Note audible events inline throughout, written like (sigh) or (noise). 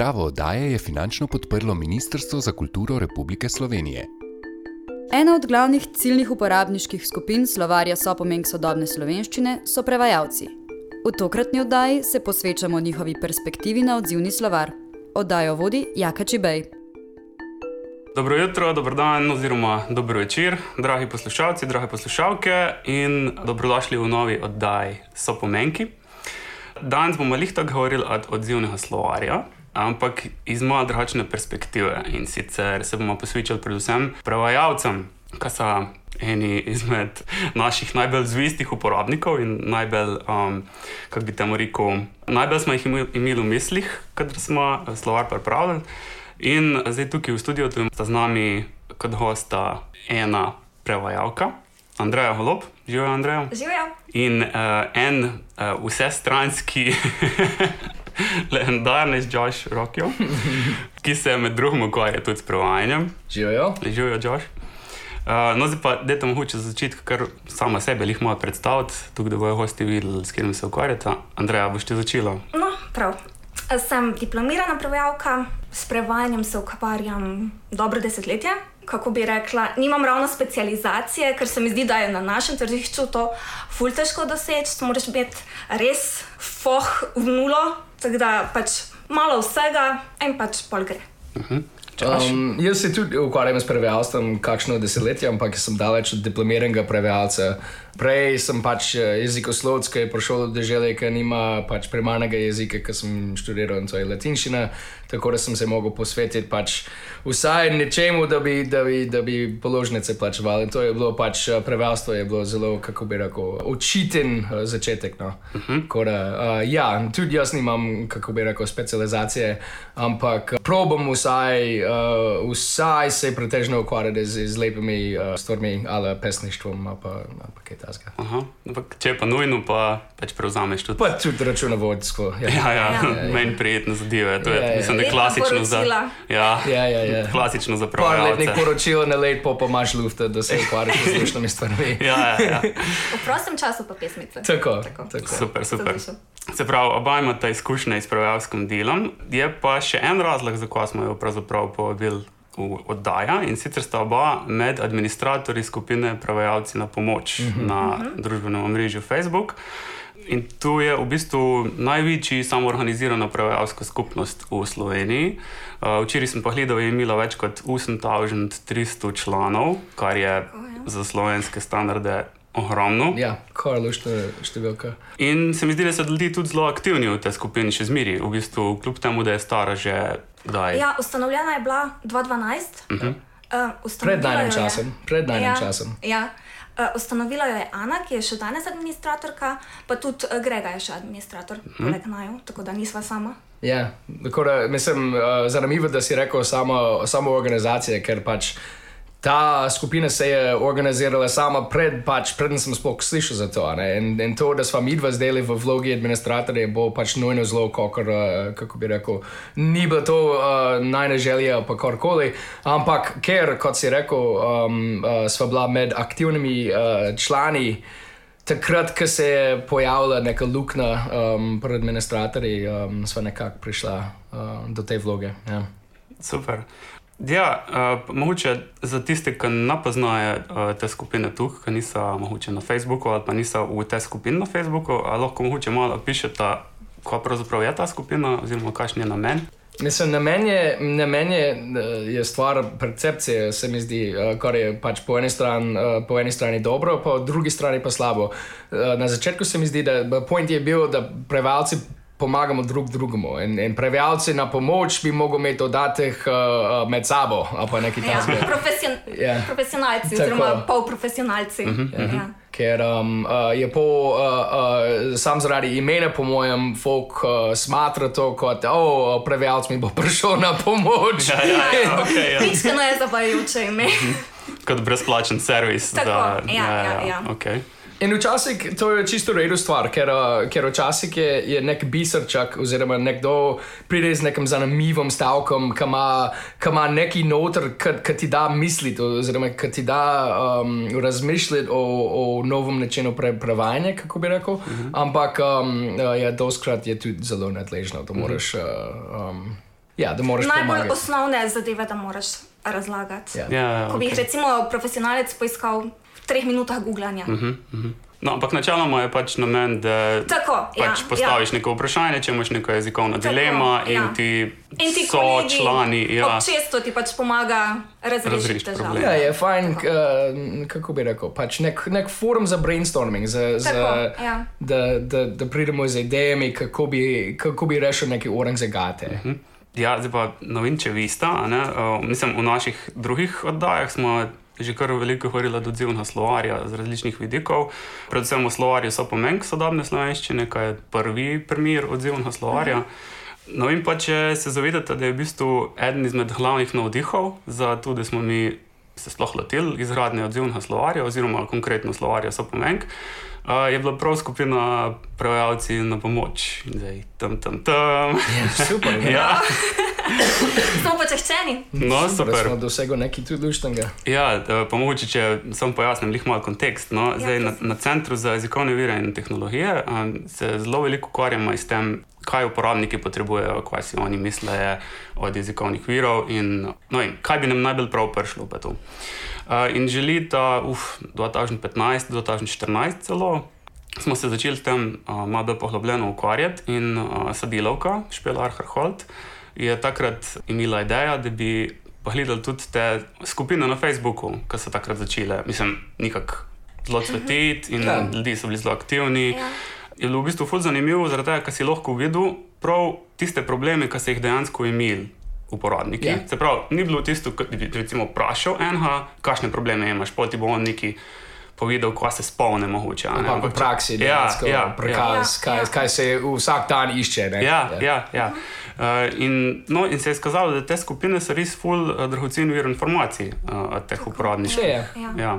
Pripravo oddaje je finančno podprlo Ministrstvo za kulturo Republike Slovenije. Ena od glavnih ciljnih uporabniških skupin slovarja Sopomenk sodobne slovenščine so prevajalci. V tokratni oddaji se posvečamo njihovi perspektivi na odzivni slovar. Oddajo vodi Jaka Čibej. Dobro jutro, dobro dan, oziroma dobro večer, dragi poslušalci, drage poslušalke, in dobrodošli v novi oddaji Sopomenki. Danes bomo lih tako govorili od odzivnega slovarja, ampak iz malo drugačne perspektive. In sicer se bomo posvečali predvsem prevajalcem, ki so eni izmed naših najbolj zvestih uporabnikov in najbolj, um, kako bi temu rekel, najbolj smo jih imeli v mislih, kadar smo slovar pripravljali. In zdaj tukaj v studiu sta z nami kot gosta ena prevajalka, Andreja Holop, živijo Andreja. Živijo. In uh, en uh, vsestranski (laughs) (laughs) legendarni Josh Rockjo, ki se med drugim ukvarja tudi s prevajanjem. Živijo. Živijo, Josh. Uh, no, zdaj pa, da te mogoče začeti, ker sama sebe jih moram predstaviti, tukaj da bojo gosti videli, s katerim se ukvarjate. Andreja, boš ti začela? No, prav. Sem diplomirana prevajalka, s prevajanjem se ukvarjam dobro desetletje. Kako bi rekla, nimam ravno specializacije, ker se mi zdi, da je na našem tržišču to ful težko doseči. Moraš biti res foh v nulo, tako da pač malo vsega in pač pol gre. Uh -huh. Um, jaz se tudi ukvarjam s prevajalstvom, kakšno desetletje, ampak sem daleč od diplomiranega prevajalca. Prej sem pač jezikoslovec, ki je prišel do države, ki nima pač primarnega jezika, ki sem študiral in to je latinščina. Tako da sem se mogel posvetiti pač vsaj nečemu, da bi, da bi, da bi položnice plačevali. In to je bilo pač prevajalstvo, je bilo zelo, kako bi rekel, učiten začetek. No. Uh -huh. Kora, uh, ja, tudi jaz nimam, kako bi rekel, specializacije, ampak probam vsaj, uh, vsaj se pretežno ukvarjati z, z lepimi uh, stvarmi ali pesništvom. Ali pa, ali pa Če je pa nujno, pa pač prevzameš tudi. Pa tudi računovodsko. Ja, ja, ja, ja. meni prijetno zadeve. To je, ja, ja. mislim, da je klasično za, ja, ja, ja, ja. klasično za prav. Par letnih poročil na let, pa imaš luft, da se ukvarjaš z resničnimi stvarmi. (laughs) ja, ja, ja. V prostem času pa pesmice. Tako, tako. tako. Super, super. Se pravi, oba imata izkušnje s prevajalskim delom. Je pa še en razlog, zakaj smo jo pravzaprav povabili oddaja in sicer sta oba med administratorji skupine Prevajalci na pomoč uh -huh. na -huh. družbenem omrežju Facebook. In tu je v bistvu največji samoorganizirana prevajalska skupnost v Sloveniji. Uh, včeraj sem pa gledal, da je imela več kot 8300 članov, kar je oh, ja. za slovenske standarde ogromno. Ja, kar je številka. In se mi zdi, da so ljudje tudi zelo aktivni v tej skupini, še zmeri, v bistvu, kljub temu, da je stara že kdaj. Ja, ustanovljena je bila 2012. Uh -huh. uh, pred danim časom. Pred danim ja, časom. Ja. Uh, ustanovila jo je Ana, ki je še danes administratorka, pa tudi uh, Grega je še administrator, uh -huh. poleg naju, tako da nisva sama. Ja, tako da mislim, uh, zanimivo, da si rekel samo, samo organizacije, ker pač. Ta skupina se je organizirala sama pred, pač, predtem sem sploh slišal za to. In, in to, da smo mi dva zdaj v vlogi administratorja, bo pač nujno zelo, kakor, uh, kako bi rekel, ni bilo to uh, najneželje, pa karkoli. Ampak, ker, kot si rekel, um, uh, smo bila med aktivnimi uh, člani. Takrat, ko se je pojavila neka luknja um, pred administratorji, um, smo nekako prišla uh, do te vloge. Ja. Super. Ja, uh, mogoče za tiste, ki ne poznajo uh, te skupine tu, ki niso mogoče na Facebooku ali pa niso v tej skupini na Facebooku, lahko mogoče malo pišete, kaj pravzaprav je ta skupina oziroma kakšen je namen. Mislim, namen je, namen je, je stvar percepcije, se mi zdi, kar je pač po eni, stran, po eni strani dobro, po drugi strani pa slabo. Na začetku se mi zdi, da point je bil, da prevajalci pomagamo drug drugemu. In, in prevajalci na pomoč bi mogli imeti dodatek uh, med sabo. Ja, profesion, yeah. Profesionalci, oziroma polprofesionalci. Uh -huh, uh -huh. Ker um, uh, je po, uh, uh, sam zaradi imena, po mojem, folk uh, smatra to kot, da oh, prevajalec mi bo (laughs) prišel na pomoč. Ja, ja, ja, (laughs) okay, ja. Nič, kar je zavajajoče ime. kot brezplačen servis. Tako, da, ja, ja, ja, ja. Okay. In včasih to je čisto redo stvar, ker, uh, ker včasih je, je nek biserčak, oziroma nekdo pride z nekim zanimivim stavkom, ki ima neki noter, ki ti da misliti, oziroma ki ti da um, razmišljati o, o novem načinu prevajanja, kako bi rekel. Uh -huh. Ampak um, ja, doskrat je tudi zelo nadležno, da moraš. Uh, um, Ja, da moraš najbolj pomagati. osnovne zadeve, da moraš razlagati. Ja. Ja, Ko bi jih okej. recimo profesionalec poiskal v treh minutah googlanja. Mhm, mhm. No, ampak načeloma je pač namen, da Tako, ja, pač postaviš neko vprašanje, če imaš neko jezikovno Tako, dilema in ja. ti, In ti so člani. Ja, ob često ti pač pomaga razrešiti problem. Ja, je fajn, uh, kako bi rekel, pač nek, nek forum za brainstorming, za, za, Tako, ja. da, da, da pridemo z idejami, kako bi, kako bi rešil neki orang zagate. Mhm. Ja, zdaj pa ne vem, če ne, Uh, mislim, v naših drugih oddajah smo že kar veliko govorili od odzivna slovarja z različnih vidikov. Predvsem v slovarju so pomen sodobne slovenščine, kaj je prvi primer odzivnega slovarja. No in pa če se zavedate, da je v bistvu eden izmed glavnih navdihov za to, da smo mi se sploh lotili izgradnje odzivnega slovarja, oziroma konkretno slovarja so pomen. Uh, je bila prav skupina prevajalci na pomoč, in zdaj tam, tam, tam. Ja, super. ne? ja. (laughs) Smo počaščeni. No, Da super. smo dosegli nekaj tudi luštnega. Ja, da, mogoče, če samo pojasnim, lih malo kontekst. No? Zdaj, na, na Centru za jezikovne vire in tehnologije um, se zelo veliko ukvarjamo s tem, kaj uporabniki potrebujejo, kaj si oni mislijo od jezikovnih virov in, no, in kaj bi nam najbolj prav prišlo. Uh, in želi ta uf, 2015-2014 celo. Smo se začeli s tem uh, malo bolj poglobljeno ukvarjati, in uh, sodelavka Špela Arharholt je takrat imela idejo, da bi pogledali tudi te skupine na Facebooku, ki so takrat začele, mislim, nekako zelo cveteti in Ja. ja. ljudje so bili zelo aktivni. Ja. Je bilo v bistvu ful zanimivo, zaradi tega, ker si lahko videl prav tiste probleme, ki so jih dejansko imeli uporabniki. Ja. Se pravi, ni bilo tisto, kar bi recimo vprašal enega, kakšne probleme imaš, poti bo on neki povedal, kaj se spomne mogoče. a ne. Ampak v praksi, ja, dejansko, ja, prekaz, ja. kaj, Ja. kaj se vsak dan išče. Ne? Ja, ja, ja. Uh, in, no, in se je skazalo, da te skupine so res ful uh, dragocen vir informacij uh, od teh uporabnikov. Je. Ja. Ja.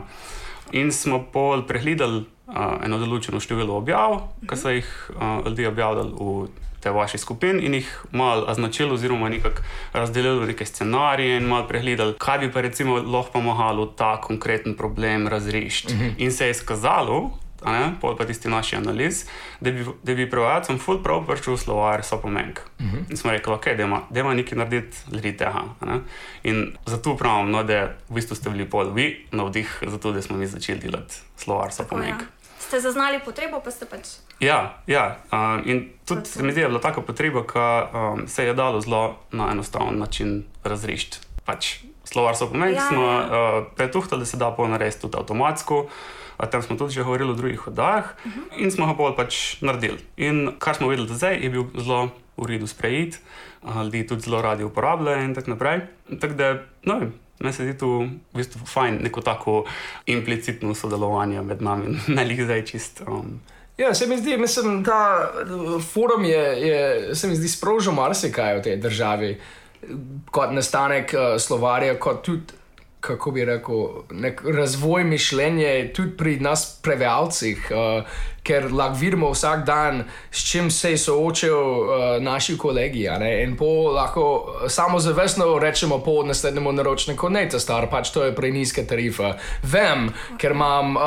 In smo pol pregledali uh, eno določeno število objav, ki so jih uh, ljudje objavljali v te vaše skupine, in jih malo označili, oziroma nekako razdelili v neke scenarije, in malo pregledali, kaj bi pa recimo lahko pomagalo ta konkreten problem razrešiti. -huh. In se je skazalo. a Ne, pol pa tisti naši analiz, da bi, da bi prevajalcem ful prav prišel slovar so pomenk. Uh -huh. In smo rekli, ok, da ima nekaj narediti zaradi tega. a ne. In zato pravim, no, da v bistvu ste bili pol vi navdih, zato da smo mi začeli delati slovar so Tako, ja. Ste zaznali potrebo, pa ste pač. Ja, ja uh, in tudi se mi zdi, da je bila taka potreba, ki um, se je dalo zelo na enostaven način razrešiti. Pač, slovar so pomen, Ja, ja, smo ja. uh, pretuhtali, da se da pol narediti tudi avtomatsko. O tem smo tudi že govorili v drugih oddajah, uh -huh. in smo ga pač naredili. In kar smo videli zdaj, je bil zelo v redu sprejet, ljudi tudi zelo radi uporabljajo in tako naprej. Tako da, no, meni se zdi tu v bistvu fajn neko tako implicitno sodelovanje med nami, (laughs) ne lih zdaj čist. Um, Ja, se mi zdi, mislim, da uh, forum je, je se mi zdi, sprožil marsikaj v tej državi, kot nastanek uh, slovarja, kot tudi, kako bi rekel, nek razvoj mišljenja, tudi pri nas, prevajalcih, uh, ker lahko vidimo vsak dan, s čim se soočajo uh, naši kolegi. In po lahko samo zavestno rečemo po naslednjemu naročniku, ne, ta star, pač to je preniska tarifa. Vem, ker imam uh,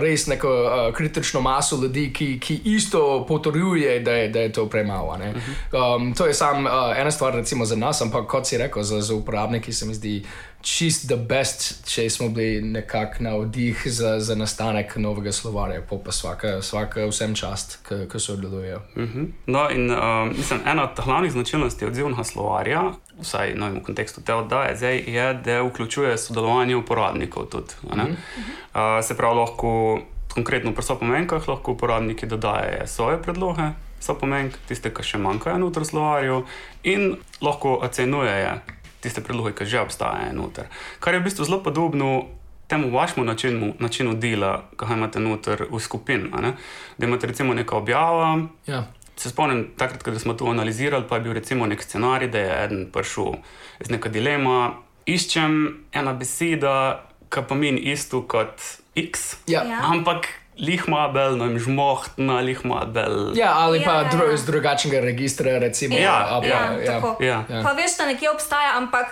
res neko uh, kritično maso ljudi, ki, ki isto potrjuje, da je, da je to premalo. a ne. Um, to je samo uh, ena stvar, recimo za nas, ampak kot si rekel, za, za uporabnike se mi zdi čist the best, če smo bili nekako na vdih za, za nastanek novega slovarja, pa pa svaka, svaka vsem čast, ki sodelujejo. Mhm. No, in um, mislim, ena od glavnih značilnosti odzivnega slovarja, vsaj no, v kontekstu te oddaje, zdaj, je, da vključuje sodelovanje uporabnikov. Tudi, a ne? uh, se pravi, lahko konkretno pri sopomenkah lahko uporabniki dodajajo svoje predloge. So pomenk, tiste, ki še manjkajo v slovarju, in lahko ocenjujejo tiste predloge, ki že obstajajo noter. Kar je v bistvu zelo podobno temu vašemu načinu, načinu dela, ki ga imate noter v skupini. a ne. Da imate recimo neko objavo, Ja. Se spomnim, takrat, ko smo to analizirali, pa je bil recimo nek scenarij, da je eden prišel z neka dilema. Iščem ena beseda, ki pomeni isto kot X, Ja. Ja. ampak lihma bel, no jim žmohtna, lihma bel. Ja, ali pa Ja, ja, dru ja. iz drugačnega registra, recimo. Ja, ali ja, pa- tako. Ja. Pa veš, da nekje obstaja, ampak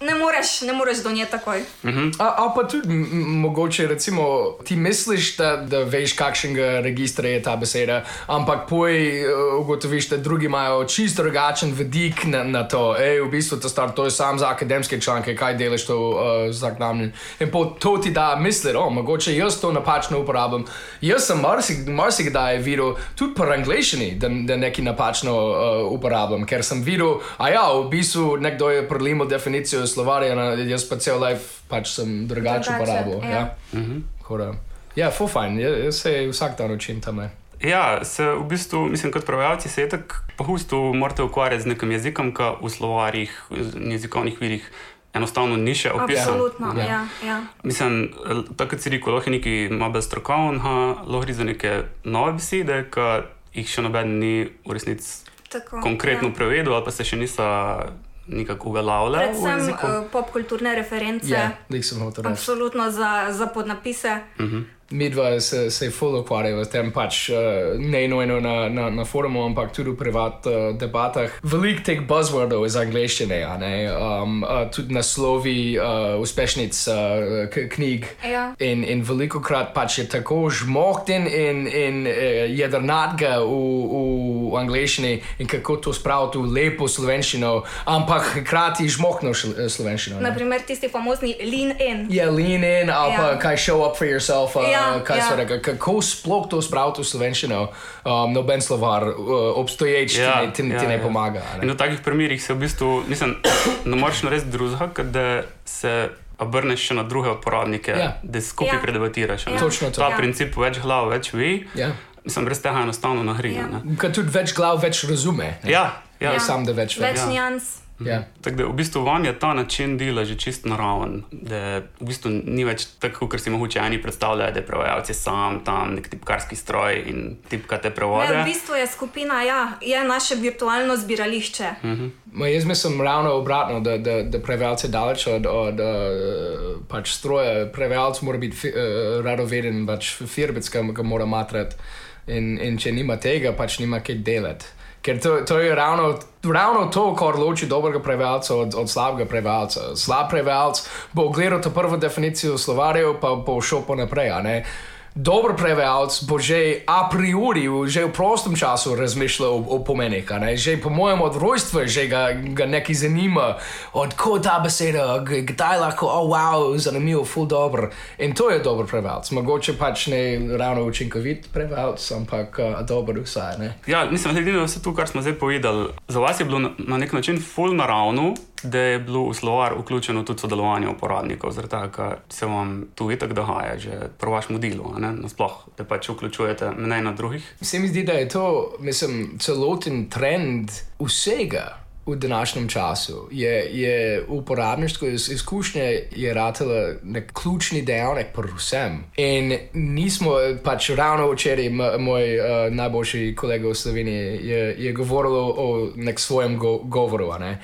ne moreš, ne moreš do nje takoj. A, a pa tudi mogoče, recimo, ti misliš, da, da veš, kakšnega registra je ta beseda, ampak poj uh, ugotoviš, da drugi imajo čisto drugačen vidik na, na to. Ej, v bistvu to, star, to je sam za akademske članke, kaj delaš to uh, za znamljen. In po to ti da misli, o, mogoče jaz to napačno uporabljam. Jaz sem marsik- marsikdaj videl, tudi po angliščini, da, da nekaj napačno uh, uporabljam, ker sem videl, a ja, v bistvu nekdo je prelimal definicijo slovarja, na, jaz pa cel life pač sem drugače uporabljal. ja. Ja, Tako da- ja, full fajn, ja, jaz se vsak dan učim tam. ne. Ja, se v bistvu, mislim, kot prevajalci se je tako pogosto morate ukvarjati z nekim jezikom, ki v slovarjih, v jezikovnih virih enostavno ni še opisan. Absolutno, Ja. ja. ja. Mislim, tako kot si rekel, lahko je nekaj malo strokovnega, lahko gre za neke nove besede, ki jih še noben ni v resnici Tako, konkretno ja. prevedel, ali pa se še niso nikako uveljavljali v Predvsem uh, popkulturne reference, Ja, lik sem hotel reči. absolutno za, za podnapise. Mi dva se, se full ukvarjava s tem, pač uh, ne nujno na, na, na forumu, ampak tudi v privat uh, debatah. Veliko teh buzzwordov iz angleščine, um, uh, tudi naslovi uh, uspešnic uh, knjig. Ja. In, in veliko krat pač je tako žmohten in, in uh, jedrnatga v, v angleščini in kako to spraviti v lepo slovenščino, ampak hkrati žmohno slovenščino. Naprimer, tisti famozni lean in. Ja, lean in, ali pa Ja. kaj show up for yourself, uh, Ja, kaj ja. so rekli, kako sploh to spraviti v slovenščino, um, noben slovar, uh, obstoječ ja, ti, ne- ti, ja, ti ne ja. pomaga. a In Ne? v takih primerih se v bistvu, mislim, ne moreš narediti drugega, da se obrneš še na druge uporabnike, Ja. da skupaj Ja. predebatiraš. ne. Ja. Točno to. Ta Ja. princip več glav, več ve. Ja. Mislim, brez tega enostavno nahrina. Ja. Ja. Ker tudi več glav več razume. ne? Ja, ja. Ne Sam da več ve. Več Ja. nijans. Ja. Tako da v bistvu vam je ta način dela že čist naraven, da v bistvu ni več tako, kot si mogoče eni predstavljajo, da je prevajalec sam tam nek tipkarski stroj in tipkate prevode. Ne, v bistvu je skupina, ja, je naše virtualno zbirališče. Ma jaz mislim ravno obratno, da, da, da prevajalec je daleč od, od uh, pač stroja. Prevajalec mora biti fi, uh, radoveden, pač firbec, ki ga mora matrati. In, in če nima tega, pač nima kaj delati. Ker to, to je ravno, ravno to, kar loči dobrega prevajalca od, od slabega prevajalca. Slab prevajalec bo gledal to prvo definicijo slovarjev, pa bo šel pa naprej. Dober prevajalec bo že a priori, že v prostem času razmišljal o, o pomenih. Že po mojem od rojstva že ga, ga nekaj zanima, odkot ta beseda, kdaj lahko, oh, wow, zanimivo, full dobro. In to je dober prevajalec. Mogoče pač ne ravno učinkovit prevajalec, ampak uh, dober vsaj. Ne? Ja, da je vse to, kar smo zdaj povedali. Za vas je bilo na, na nek način full naravno, da je bilo v slovar vključeno tudi sodelovanje uporabnikov, zaradi tega, ker se vam tu itak dogaja, že pri vašem delu, nasploh, da pač vključujete mnenje na drugih. Se mi zdi, da je to mislim, celoten trend vsega. V današnjem času je, je uporabništvo iz, izkušnje je ratalo nek ključni dejavnik pri vsem. In nismo pač ravno včeraj, moj uh, najboljši kolega v Sloveniji je, je govoril o nek svojem go, govoru. ne.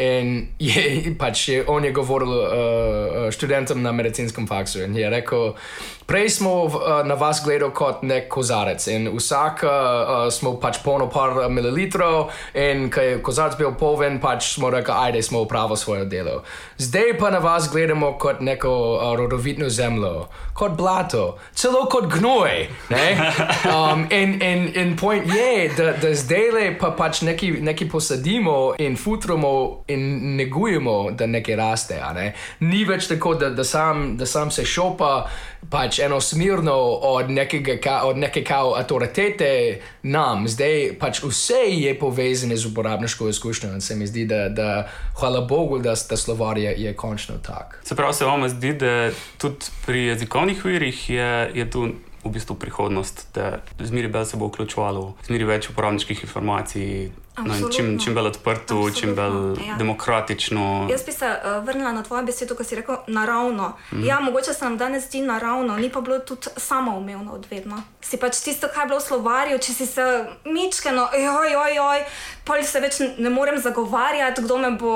In (laughs) je, pač je, on je govoril uh, študentom na medicinskem faksu in je rekel, prej smo v, uh, na vas gledali kot nek kozarec in vsak uh, smo pač polno par mililitrov in ko je kozarec bil poln, pač smo rekli, ajde, smo upravili svoje delo. Zdaj pa na vas gledamo kot neko uh, rodovitno zemljo, kot blato, celo kot gnoj. ne? (laughs) Um, in, in, in point je, da, da zdaj pa pač nekaj, nekaj posadimo in futramo in negujemo, da nekaj raste. Ne? Ni več tako, da, da, sam, da sam se šopa pač enosmerno od, nekega, od neke kao avtoritete nam. Zdaj pač vse je povezano z uporabniško izkušnjo in se mi zdi, da, da hvala Bogu, da sta slovar je, je končno tak. Se pravi, se vam zdi, da tudi pri jezikovnih virih je, je tu v bistvu prihodnost, da zmeri bolj se bo vključovalo, zmeri več uporabniških informacij, no, čim, Absolutno. čim bolj odprto, čim bolj Absolutno, ja. demokratično. Jaz bi se uh, vrnila na tvojo besedo, ko si rekel naravno. Mm. Ja, mogoče se nam danes zdi naravno, ni pa bilo tudi samoumevno odvedno. Si pač tisto, kar je bilo v slovarju, če si se mičkeno, joj, joj, joj, pol se več ne morem zagovarjati, kdo me bo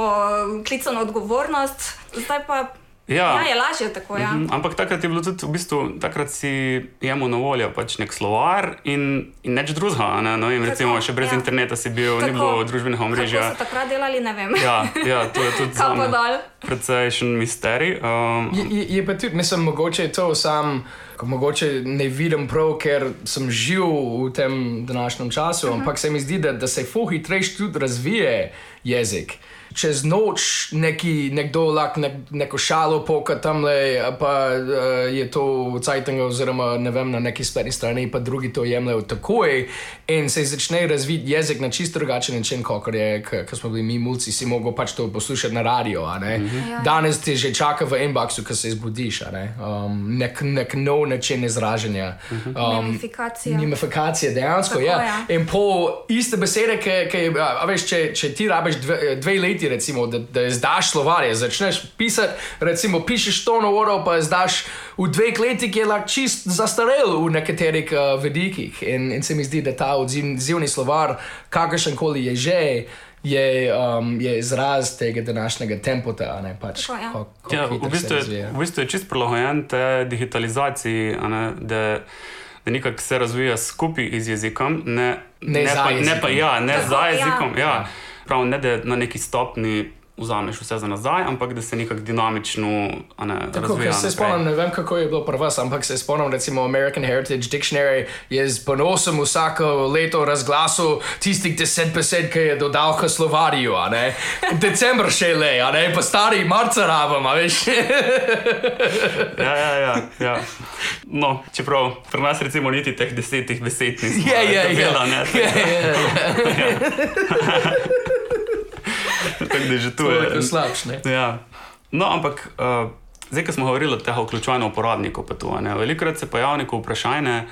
klical na odgovornost. Zdaj pa Ja. Ja, je lažje tako. Ja. Mhm, Ampak takrat je bilo tudi, v bistvu, takrat si jemu na voljo pač nek slovar in, in nič drugega. Ne? No, vem, recimo, še brez ja. interneta si bil, ni Tako. bilo družbenega Kako omrežja. so takrat delali, ne vem. Ja, ja, to je tudi (laughs) Kapo zame dol. precejšen misterij. Um, Je, je, je pa tudi, mislim, mogoče je to sam, ko mogoče ne vidim prav, ker sem živel v tem današnjem času, uh -huh. ampak se mi zdi, da, da se ful hitrejš tudi razvije jezik. Čez noč neki, nekdo lahko nek, neko šalo poka tam le, pa uh, je to v Cajtangu, oziroma ne vem, na neki spletni strani, pa drugi to jemljajo takoj in se začne razviti jezik na čisto drugačen način, kot je, ko smo bili mi mulci, si mogel pač to poslušati na radio. a ne. Ja. Danes ti že čaka v inboxu, ko se zbudiš, a ne? um, nek, nek nov način izražanja. Um, Mimifikacija. Mimifikacija, dejansko je. Tako, Ja. ja. In po iste besede, ki, a veš, če, če ti rabiš dve, dve leti, recimo, da, da izdaš slovarje, začneš pisati, recimo, pišeš to na uro, pa izdaš v dveh letih, je lahko čist zastarel v nekaterih uh, vidikih. In, in se mi zdi, da ta odzivni slovar, kakršen koli je že. Je, um, je izraz tega današnjega tempota, a ne pač. Tako, ja. ko- ko Ja, v bistvu, je, v bistvu je čist prilagojen te digitalizaciji, a ne, da, da nekako se razvija skupaj z jezikom, ne, Ne za pa, ne pa jezikom. ja, ne Tako, za ja. jezikom. Ja. Ja. Prav, ne da na neki stopni vzameš vse za nazaj, ampak da se nekako dinamično ne, Tako, razvija. ker se spomnim, ne vem kako je bilo pri vas, ampak se spomnim, recimo American Heritage Dictionary je z ponosom vsako leto razglasil tistih deset besed, ki je dodal k slovarju. Decembr še le, a ne, pa stari marca rabam, veš. (laughs) Ja, ja, ja, ja. No, čeprav pri nas recimo niti teh desetih besed nismo Ja, ja, ja. dobila, ne, Ja, ja, ja. Tako da že tu To je je. slabš, ne. Ja. No, ampak uh, zdaj, ko smo govorili o teh vključevanju uporabnikov, pa tu, a ne, velikokrat se pojavi neko vprašanje.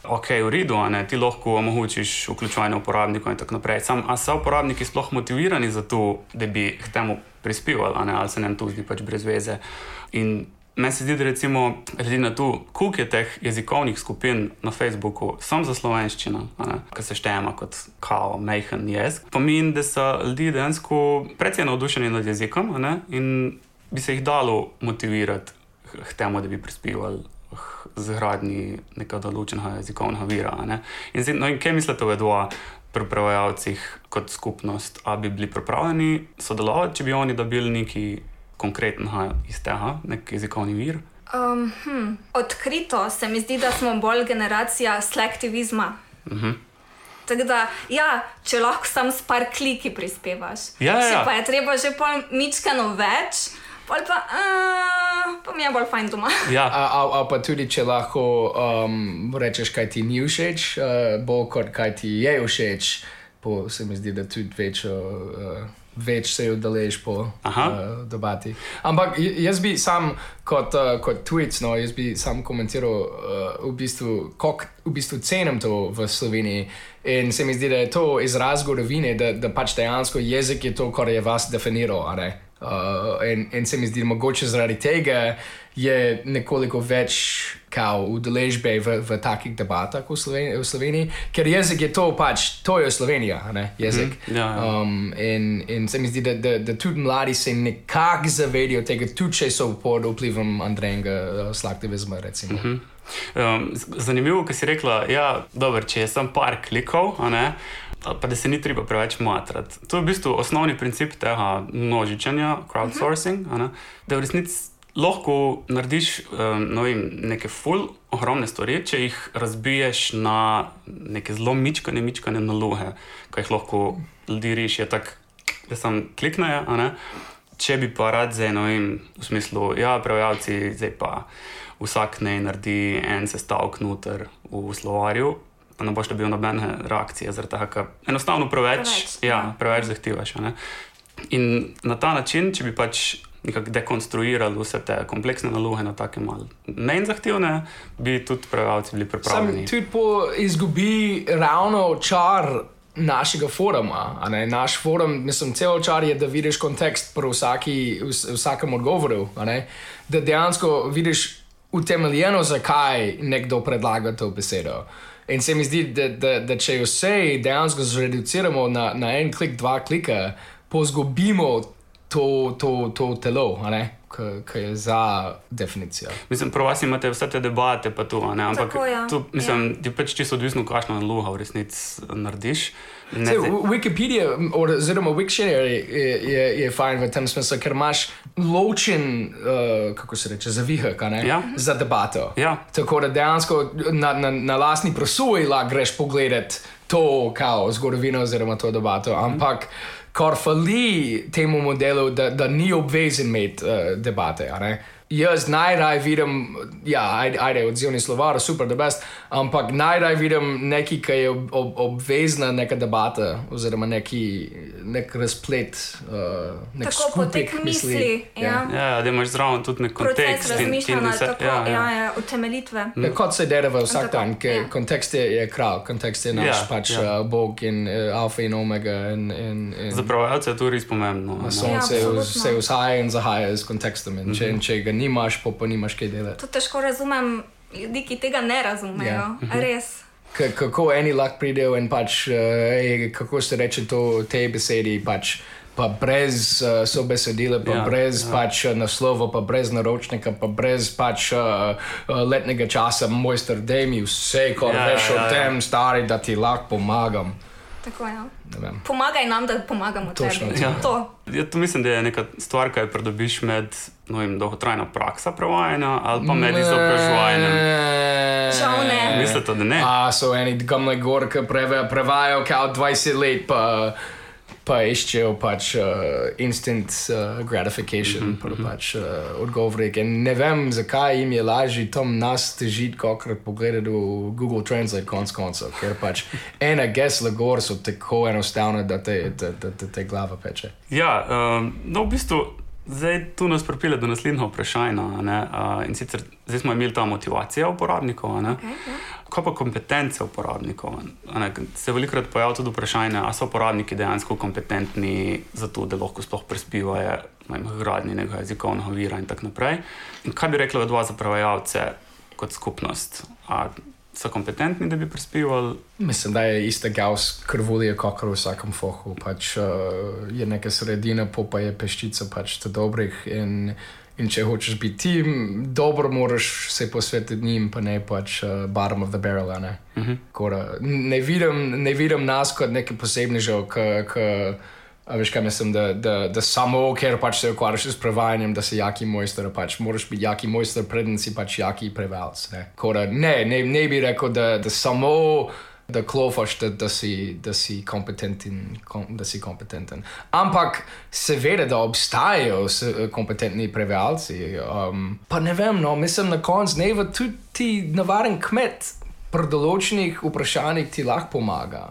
Ok, v redu, ne, ti lahko omogočiš vključevanje uporabnikov in tako naprej. Sam, a so uporabniki sploh motivirani za to, da bi k temu prispevali, ali se nam to zdi pač brez veze. In meni se zdi, da recimo, glede na to, koliko je teh jezikovnih skupin na Facebooku, sem za slovenščino, ki se štejemo kot kao, mehen jezik, pomeni, da so ljudje dejansko precej navdušeni nad jezikom in bi se jih dalo motivirati k temu, da bi prispevali k zgradnji nekega določenega jezikovnega vira. ne. In, zdaj, no, in kaj mislite o dva pri prevajalcih kot skupnost? A bi bili pripravljeni sodelovati, če bi oni dobili nekaj konkretnega iz tega, nek jezikovni vir? Um, hm. Odkrito se mi zdi, da smo bolj generacija selektivizma. Uh -huh. Tako da, ja, če lahko sam s par kliki prispevaš. Ja, ja, ja. pa je treba že pol mičkano več, pol pa, uh, pa mi je bolj fajn doma. Ja, A, a, a pa tudi, če lahko um, rečeš, kaj ti ni všeč, uh, bolj kot kaj ti je všeč, po, se mi zdi, da tudi večjo. Uh, Več se udelež po Aha. uh, debati. Ampak jaz bi sam kot, uh, kot tujec, no, jaz bi sam komentiral, uh, v bistvu, kako v bistvu cenim to v Sloveniji. In se mi zdi, da je to izraz zgodovine, da, da pač dejansko jezik je to, kar je vas definiral. Uh, in, in se mi zdi, mogoče zaradi tega je nekoliko več kao udeležbe v, v takih debatah v Sloveniji, v Sloveniji, ker jezik je to pač, to je Slovenija, ne jezik. Mhm, ja, ja. Um, in, in se mi zdi, da, da, da tudi mladi se nekako zavedajo tega, tudi če so pod vplivom Andreja uh, slaktivizma. recimo. Um, z- zanimivo, ki si rekla, ja, dober, če je samo par klikov, a ne, pa da se ni treba preveč matrati. To je v bistvu osnovni princip tega množičenja, crowdsourcing, a ne, da v resnici lahko narediš um, vem, neke full, ogromne stvari, če jih razbiješ na neke zelo mičkane, mičkane naloge, ki jih lahko ljudje rešijo tako, da sam kliknejo. ne. Če bi pa rad zdaj, no vem, v smislu, ja, prevajalci, zdaj pa vsak naj naredi en sestavek noter v slovarju, pa ne boš dobil nobene reakcije, zaradi tega, ker enostavno preveč, Preveč, ja, ja. preveč zahtevaš. ne. In na ta način, če bi pač nekako dekonstruirali vse te kompleksne naloge na take malo manj zahtevne, bi tudi prevajalci bili Sam pripravljeni. tudi po izgubi ravno čar našega foruma. Naš forum, mislim, cel čar je, da vidiš kontekst pri vsaki, vs, vsakem odgovoru. Da dejansko vidiš utemeljeno, zakaj nekdo predlaga to besedo. In se mi zdi, da, da, da če vse dejansko zreduciramo na, na en klik, dva klika, pozgubimo to, to, to telo, a ne, ki je za definicijo. Mislim, prav vas imate vse te debate, pa tu, a ne, ampak Tako, ja. tu, mislim, Ja. je pač čisto odvisno, kakšno nalogo v resnici narediš. Ne, zdaj- Wikipedia, oziroma Wiktionary je, je, je fajn v tem smislu, ker imaš ločen, uh, kako se reče, zavihek a ne, Ja. za debato. Ja. Tako da dejansko na, na, na lastni prosuji lahko greš pogledat to kao zgodovino oziroma to debato, ampak kar fali temu modelu, da, da ni obvezen imeti uh, debate. Jaz najraje vidim, ja, ajde, ajde odzivni slovar, super, da best, ampak najraje vidim nekaj, ki je ob, ob, obvezna neka debata, oziroma neki nek razplet, uh, nek Tako potek skupek misli. Ja. Ja, da imaš zraven tudi nek Proces kontekst. in razmišljanja, vse- tako, ja, ja. ja, ja, utemeljitve. Ja, kot se dela v vsak Tako, dan, ker ja. kontekst je, je kralj, kontekst je naš Ja, ja, pač ja. ja. uh, Bog in uh, alfa in omega. In, in, in Za prevajalce je to res pomembno. sonce Ja, ja, absolutno. se vzhaja in zahaja z kontekstom. In če, in če ga nimaš, pa, pa nimaš kaj delati. To težko razumem ljudi, ki tega ne razumejo. Ja. Res. K kako eni lahko pridejo in pač, uh, ej, kako se reče to, te besedi, pač. Pa brez uh, sobesedila, pa Ja, ja, brez ja. ja. pač uh, naslova, pa brez naročnika, pa brez pač uh, uh, letnega časa, mojster, da mi vse, kar Ja, ja, veš ja, ja, ja. o tem, stari, da ti lahko pomagam. Tako, ja. Pomagaj nam, da pomagamo Točno tebi. Ja. To. Ja, to mislim, da je neka stvar, ki jo pridobiš med no, vem, dolgotrajno prakso prevajanja ali pa med izobraževanjem. Žal ne. Mislite, da ne? A so eni gamle gor, ki prevajajo kao 20 let, pa, pa iščejo pač uh, instant uh, gratification, mm -hmm. pa pač uh, odgovorek. In ne vem, zakaj jim je lažje tam nas težiti, kot pogledati v Google Translate konc koncev, ker pač ena gesla gor so tako enostavne, da te, da, da, da te glava peče. Ja, um, no, v bistvu zdaj tu nas pripelje do naslednjega vprašanja. Uh, in sicer zdaj smo imeli ta motivacija uporabnikov. Okay, ja. Kaj pa kompetence uporabnikov? Se velikokrat pojavlja tudi vprašanje, ali so uporabniki dejansko kompetentni za to, da lahko sploh prispevajo h gradnji nekega jezikovnega vira in tako naprej. In kaj bi rekla dva za prevajalce kot skupnost? A so kompetentni, da bi prispevali? Mislim, da je ista gaus krvulija, kot v vsakem fohu. Pač, uh, je neka sredina, pa je peščica pač te dobrih. In, in če hočeš biti tim, dobro moraš se posvetiti njim, pa ne pač uh, bottom of the barrel. Ne? Uh Mhm. -huh. ne, vidim, ne vidim nas kot neke posebneže, ki. A veš, kaj mislim, da, da, da samo ker pač se ukvarjaš s prevajanjem, da si jaki mojster, pač moraš biti jaki mojster, preden si pač jaki prevajalec. Ne? Tako da Ne, ne, ne bi rekel, da, da samo da klofaš, da, da, si, da, si kompetenten, kom, da si kompetenten. Ampak seveda, da obstajajo kompetentni prevajalci. Um, pa ne vem, no, mislim na koncu dneva tudi ti navaden kmet pri določenih vprašanjih ti lahko pomaga.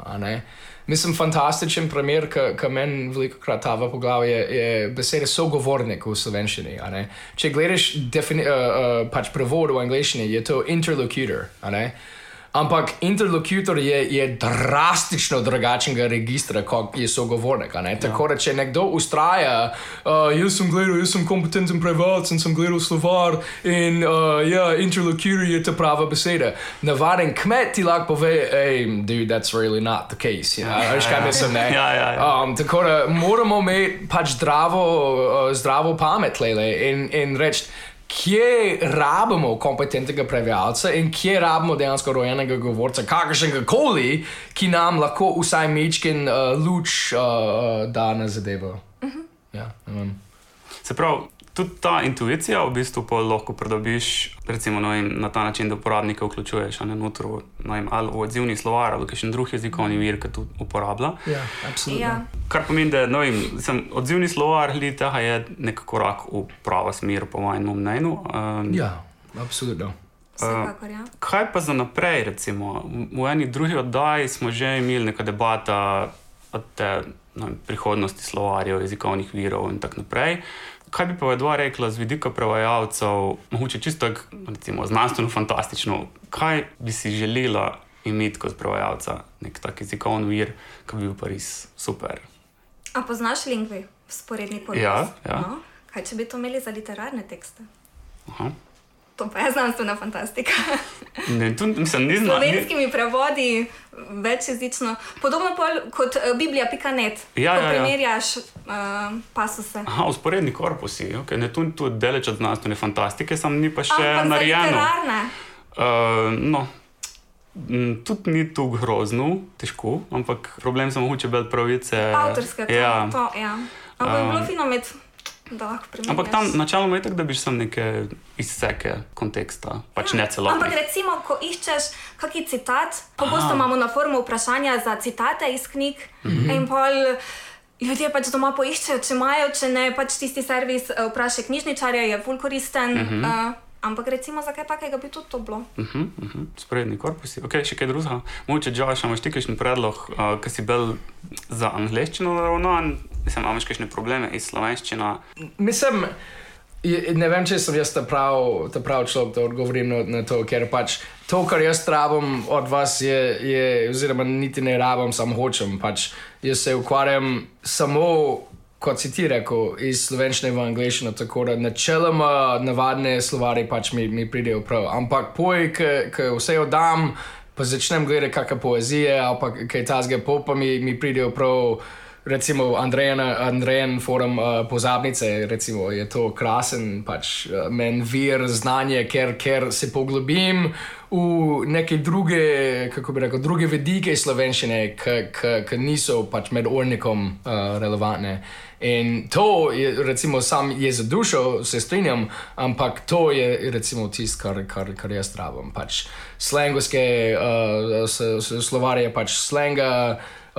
Mislim, fantastičen primer, ki meni veliko krat tava po glavi, je, je beseda sogovornik v slovenščini. Če gledaš defini, uh, uh, pač prevod v angleščini, je to interlocutor. Ampak interlokutor je, je drastično drugačnega registra, kot je sogovornik. a ne. Tako da, če nekdo ustraja, uh, jaz sem gledal, jaz sem kompetenten prevajalec in sem gledal slovar in uh, ja, interlokutor je ta prava beseda. Navaden kmet ti lahko pove, hej, dude, that's really not the case. Ja, veš, kaj mislim, ne? Ja, ja, ja. Um, tako da moramo imeti pač zdravo, uh, zdravo pamet, lele, in, in reči, kje rabimo kompetentnega prevajalca in kje rabimo dejansko rojenega govorca, kakršnega koli, ki nam lahko vsaj mečkin uh, luč uh, da na zadevo. Uh -huh. ja, ne vem. Se pravi, tudi ta intuicija v bistvu pa lahko pridobiš recimo, no, vem, na ta način, da uporabnike vključuješ ne, noter, v, no, vem, ali v odzivni slovar ali kakšen drug jezikovni vir, ki to uporablja. ja, absolutno. Ja. Kar pomeni, da no, vem, sem, odzivni slovar tega je nek korak v pravo smer, po mojem mnenju. Um, ja, absolutno. Vsekakor, ja. Kaj pa za naprej? Recimo? V, eni drugi oddaji smo že imeli neka debata o te no, prihodnosti slovarjev, jezikovnih virov in tako naprej. Kaj bi pa vedva rekla z vidika prevajalcev, mogoče čisto recimo, znanstveno fantastično, kaj bi si želela imeti kot prevajalca, nek tak jezikovni vir, ki bi bil pa res super. A poznaš lingvi, sporedni podpis? Ja, ja. No? Kaj če bi to imeli za literarne tekste? Aha. To pa je znanstvena fantastika. Ne, tu, mislim, ni S zna, ni, slovenskimi prevodi, večjezično. Podobno kot eh, Biblija.net. Ja, ko ja, ja. Uh, pasuse. Aha, usporedni korpusi, okay. ne tu, tu deleč od znanstvene fantastike, sam ni pa še Ampak za narejeno. literarne. Uh, no. mm, Tudi ni tu grozno, težko, ampak problem so mogoče bolj pravice. Avtorske, to, ja. to, ja. Ampak bi bilo Um, fino imeti, da lahko primerjaš. Ampak tam načeloma je tako, da biš sam neke izseke konteksta, pač ne celotno. Ampak recimo, ko iščeš kakšen citat, pogosto imamo na forumu vprašanja za citate iz knjig Mhm. in pol. Ljudje pač doma poiščejo, če imajo, če ne, pač tisti servis uh, vpraša knjižničarja, je ful koristen. Uh Mhm. -huh. uh, ampak recimo za kaj takega bi tudi to bilo. Uh -huh, uh -huh. Sporedni korpusi. Ok, še kaj drugega. Mogoče, Josh, imaš ti kakšen predlog, uh, ki si bil za angliščino naravnan, mislim, imaš kakšne probleme iz slovenščine. Mislim, je- ne vem, če sem jaz ta prav, ta prav človek, da odgovorim na, na to, ker pač to, kar jaz rabim od vas, je, je oziroma niti ne rabim, samo hočem. Pač jaz se ukvarjam samo. Kot si ti rekel, iz slovenščine v angliščino, tako da načeloma navadne slovari pač mi, mi pridejo prav. Ampak poj, ki vse oddam, pa začnem gledati kakšne poezije ali kaj tasga, pa mi, mi pridejo prav recimo Andrejen forum uh, pozabnice, recimo, je to krasen pač, uh, men vir znanja, ker, ker se poglobim v neke druge, kako bi rekel, druge vedike slovenščine, ki niso pač med urnikom uh, relevantne. In to je, recimo, sam je za dušo, se strinjam, ampak to je, recimo, tisto, kar, kar, kar jaz rabim. Pač slengovske uh, slovarje, pač slenga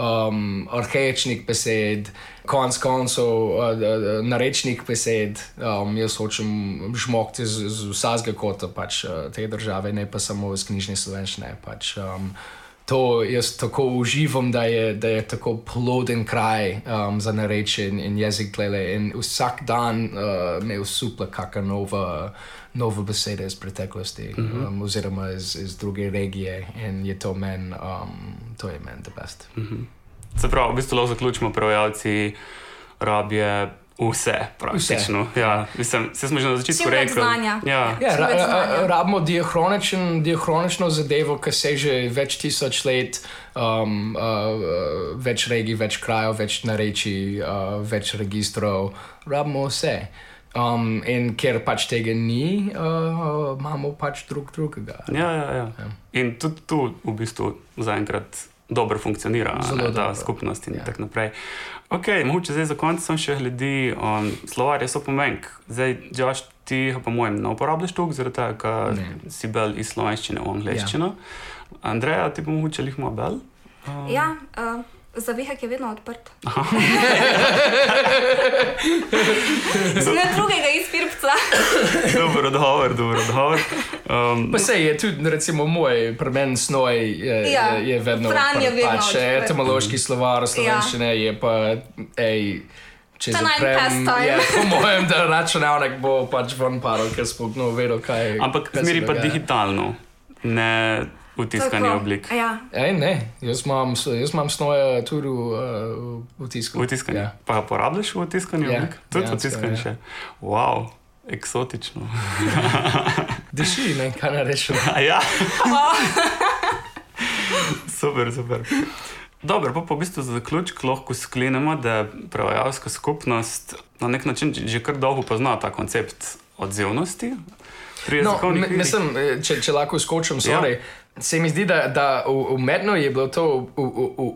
um, arhaičnih besed, konc koncev uh, narečnih besed. Um, jaz hočem žmogti z, z vsega kota pač, uh, te države, ne pa samo iz knjižne slovenščine. Pač, um, To jaz tako uživam, da je, da je tako ploden kraj um, za nareče in, in jezik glede. In vsak dan uh, me usupla kakšna nova, nova beseda iz preteklosti, mm -hmm. um, oziroma iz, iz druge regije. In je to meni, um, to je meni the best. Mm -hmm. Se pravi, v bistvu lahko zaključimo, prevajalci rabijo vse, praktično. Vse. Ja, mislim, se smo že na začetku rekli. znanja. Ja. Ja, ra, rabimo diahroničen, diahronično zadevo, ki seže več tisoč let, um, uh, uh, več regij, več krajev, več narečij, uh, več registrov. Rabimo vse. Um, in ker pač tega ni, uh, imamo pač drug drugega. Ja, ja, ja. ja. In tudi tu v bistvu zaenkrat dobro funkcionira Zelo ne, ta dobro. skupnost in Ja. ja. tako naprej. Ok, mogoče zdaj za konec sem še glede um, slovarja so pomenk. Zdaj, Josh, ti po mojem ne uporabljaš tukaj, zaradi tega, ker si bel iz slovenščine v angliščino. Ja. Andreja, ti pa mogoče jih ima bel? Ja, uh, zavihek je vedno odprt. (laughs) Ne drugega izpirpca. (laughs) Dobro, odgovor, dobro, odgovor. Um, Pa se je tudi, recimo, moj premen snoj je, Ja, je, je vedno Fran je odprt. vedno pač, odprt. etimološki slovar slovenščine je pa, ej, če zaprem, pastime. je po mojem, da računalnik bo pač ven paril, ker smo no vedel, kaj ampak kaj se zmeri pa digitalno, ne v tiskani Tako, oblik. Ja. Ej, ne, jaz imam, jaz imam snoje tudi v, uh, v tisku. V tiskanju. Ja. Pa ga porabljaš v tiskanju Ja, oblik? Tudi v dejansko, tiskanju ja. še. Wow, eksotično. (laughs) Diši, ne, kaj narediš. A (laughs) ja. (laughs) super, super. Dobro, pa, v bistvu za zaključek lahko sklenemo, da prevajalska skupnost na nek način že kar dolgo pozna ta koncept odzivnosti. Pri No, virih. mislim, eh, če, če lahko skočim, Ja. Se mi zdi, da, da umetno je bilo to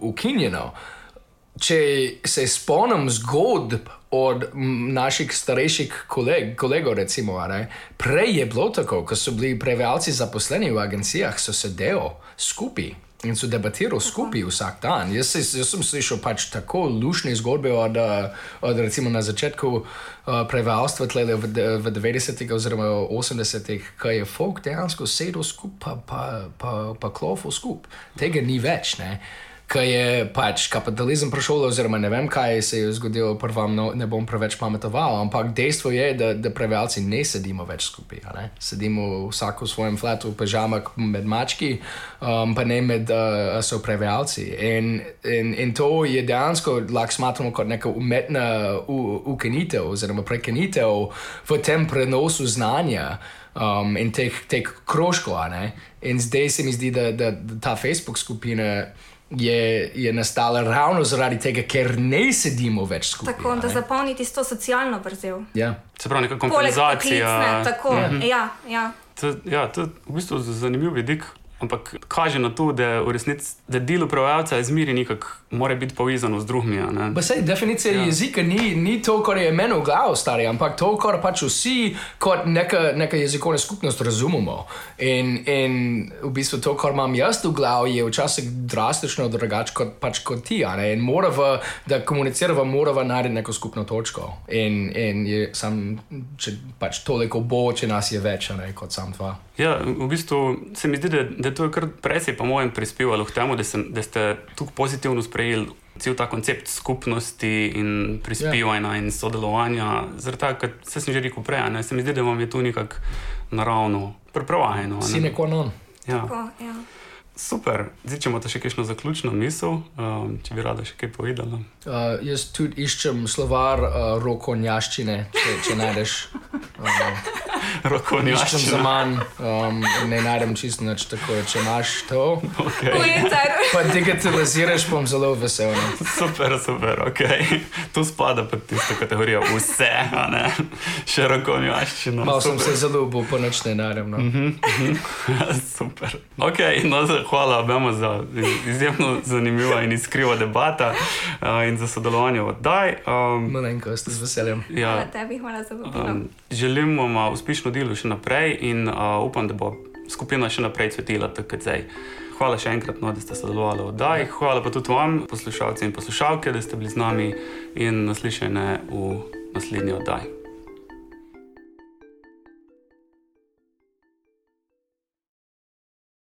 ukinjeno. Če se spomnim zgodb od naših starejših koleg, kolegov, recimo, ne, prej je bilo tako, ko so bili prevajalci zaposleni v agencijah, so sedeli skupaj. In so debatirali skupaj vsak dan. Jaz, se, jaz sem slišal pač tako lušne zgodbe od, od recimo na začetku uh, prevajalstva tle v, v 90-ih oziroma 80-ih, ko je folk dejansko sedel skupaj, pa, pa, pa, pa klofil skupaj. Tega ni več, ne. Ko je pač kapitalizem prišel, oziroma ne vem, kaj se je zgodilo, prvam, no, ne bom preveč pametoval, ampak dejstvo je, da, da prevajalci ne sedimo več skupaj. Ne? Sedimo vsak v svojem flatu, v pižamah med mački, um, pa ne med uh, so prevajalci. In, in, in to je dejansko lahko smatramo kot neka umetna ukinitev oziroma prekinitev v tem prenosu znanja um, in teh, teh krožkov. In zdaj se mi zdi, da, da, da ta Facebook skupina je, je nastala ravno zaradi tega, ker ne sedimo več skupaj. Tako, a da ne. zapolniti to socialno vrzel. Ja. Se pravi, neka kompenzacija. poklicne, tako, ja, ja. To, ja, to je v bistvu zanimiv vidik, ampak kaže na to, da v resnici da delo prevajalca je zmeri nekako, mora biti povezano z drugimi. sej, definicija Ja. jezika ni, ni to, kar je meni v glavu stari, ampak to, kar pač vsi kot neka, neka jezikovna skupnost razumemo. In, in v bistvu to, kar imam jaz v glavi, je včasih drastično drugače kot, pač kot ti. In morava, da komunicirava, morava najti neko skupno točko. In, in je sam, če pač toliko bo, če nas je več, ne, kot sam dva. Ja, v bistvu se mi zdi, da, da to je kar precej, po mojem, prispevalo k temu, da, sem, da ste tako pozitivno sprejeli cel ta koncept skupnosti in prispevanja in sodelovanja. Zaradi tega, ker se sem že rekel prej, a ne, se mi zdi, da vam je to nekako naravno pripravljeno. a ne. Sine qua non. Ja. Tako, ja. Super, zdaj če imate še kakšno zaključno misel, um, če bi rada še kaj povedala. Uh, jaz tudi iščem slovar uh, rokonjaščine, če, če najdeš. (laughs) Um, Rokovni Iščem za manj, um, ne najdem čisto nič, tako če imaš to, Ulitar. pa digitaliziraš, bom zelo vesel. Ne? Super, super, ok. To spada pod tisto kategorijo vse, a ne še rokovnjaščina. Mal sem se zaljubil, pa nič ne najdem. No. (laughs) Super. Okay, no, hvala obema za izjemno zanimiva in iskriva debata uh, in za sodelovanje v oddaji. Um, Malenkost, z veseljem. ja, Hvala tebi, hvala za vabilo. um, želim vam uh, uspešno delo še naprej in uh, upam, da bo skupina še naprej cvetila tako kot zdaj. Hvala še enkrat, no, da ste sodelovali v oddaji. Hvala pa tudi vam, poslušalci in poslušalke, da ste bili z nami in naslišene v naslednji oddaji.